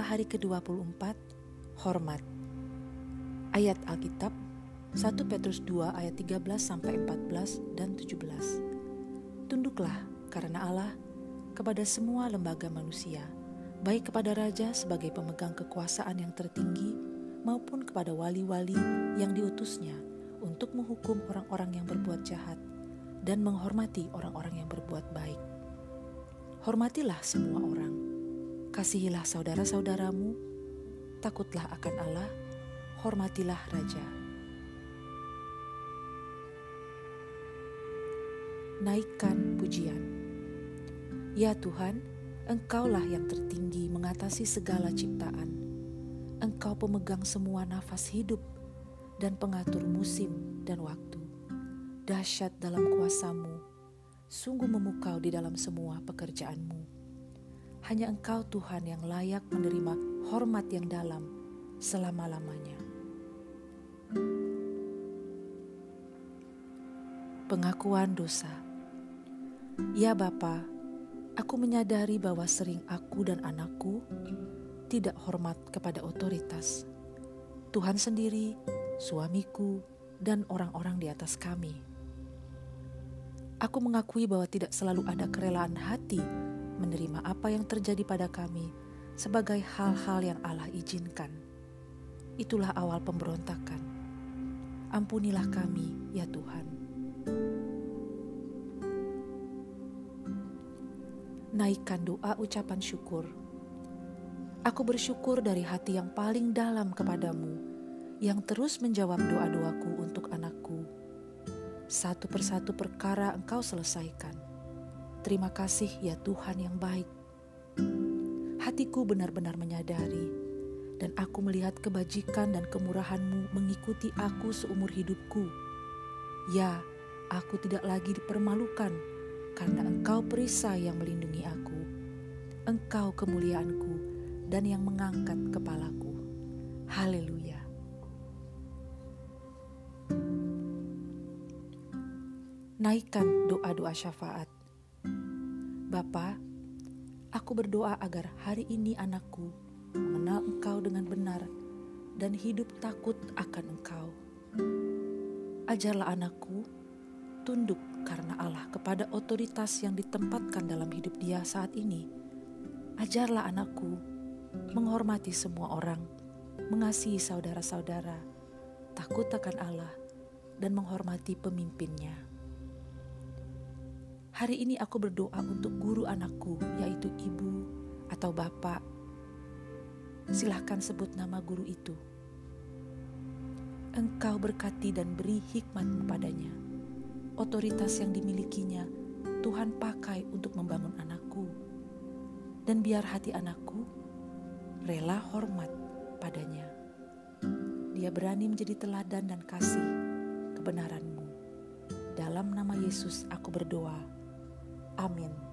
Hari ke-24, hormat. Ayat Alkitab 1 Petrus 2 ayat 13 sampai 14 dan 17. Tunduklah karena Allah kepada semua lembaga manusia, baik kepada raja sebagai pemegang kekuasaan yang tertinggi maupun kepada wali-wali yang diutusnya untuk menghukum orang-orang yang berbuat jahat dan menghormati orang-orang yang berbuat baik. Hormatilah semua orang Kasihilah saudara-saudaramu, takutlah akan Allah, hormatilah Raja. Naikkan pujian. Ya Tuhan, Engkaulah yang tertinggi mengatasi segala ciptaan. Engkau pemegang semua nafas hidup dan pengatur musim dan waktu. Dahsyat dalam kuasamu, sungguh memukau di dalam semua pekerjaanmu hanya Engkau Tuhan yang layak menerima hormat yang dalam selama-lamanya. Pengakuan dosa Ya Bapa, aku menyadari bahwa sering aku dan anakku tidak hormat kepada otoritas. Tuhan sendiri, suamiku, dan orang-orang di atas kami. Aku mengakui bahwa tidak selalu ada kerelaan hati menerima apa yang terjadi pada kami sebagai hal-hal yang Allah izinkan. Itulah awal pemberontakan. Ampunilah kami, ya Tuhan. Naikkan doa ucapan syukur. Aku bersyukur dari hati yang paling dalam kepadamu, yang terus menjawab doa-doaku untuk anakku. Satu persatu perkara engkau selesaikan Terima kasih ya Tuhan yang baik. Hatiku benar-benar menyadari dan aku melihat kebajikan dan kemurahanmu mengikuti aku seumur hidupku. Ya, aku tidak lagi dipermalukan karena engkau perisai yang melindungi aku. Engkau kemuliaanku dan yang mengangkat kepalaku. Haleluya. Naikkan doa-doa syafaat. Bapa, aku berdoa agar hari ini anakku mengenal Engkau dengan benar dan hidup takut akan Engkau. Ajarlah anakku tunduk karena Allah kepada otoritas yang ditempatkan dalam hidup dia saat ini. Ajarlah anakku menghormati semua orang, mengasihi saudara-saudara, takut akan Allah, dan menghormati pemimpinnya. Hari ini aku berdoa untuk guru anakku, yaitu ibu atau bapak. Silahkan sebut nama guru itu. Engkau berkati dan beri hikmat kepadanya. Otoritas yang dimilikinya Tuhan pakai untuk membangun anakku. Dan biar hati anakku rela hormat padanya. Dia berani menjadi teladan dan kasih kebenaranmu. Dalam nama Yesus aku berdoa. Amin.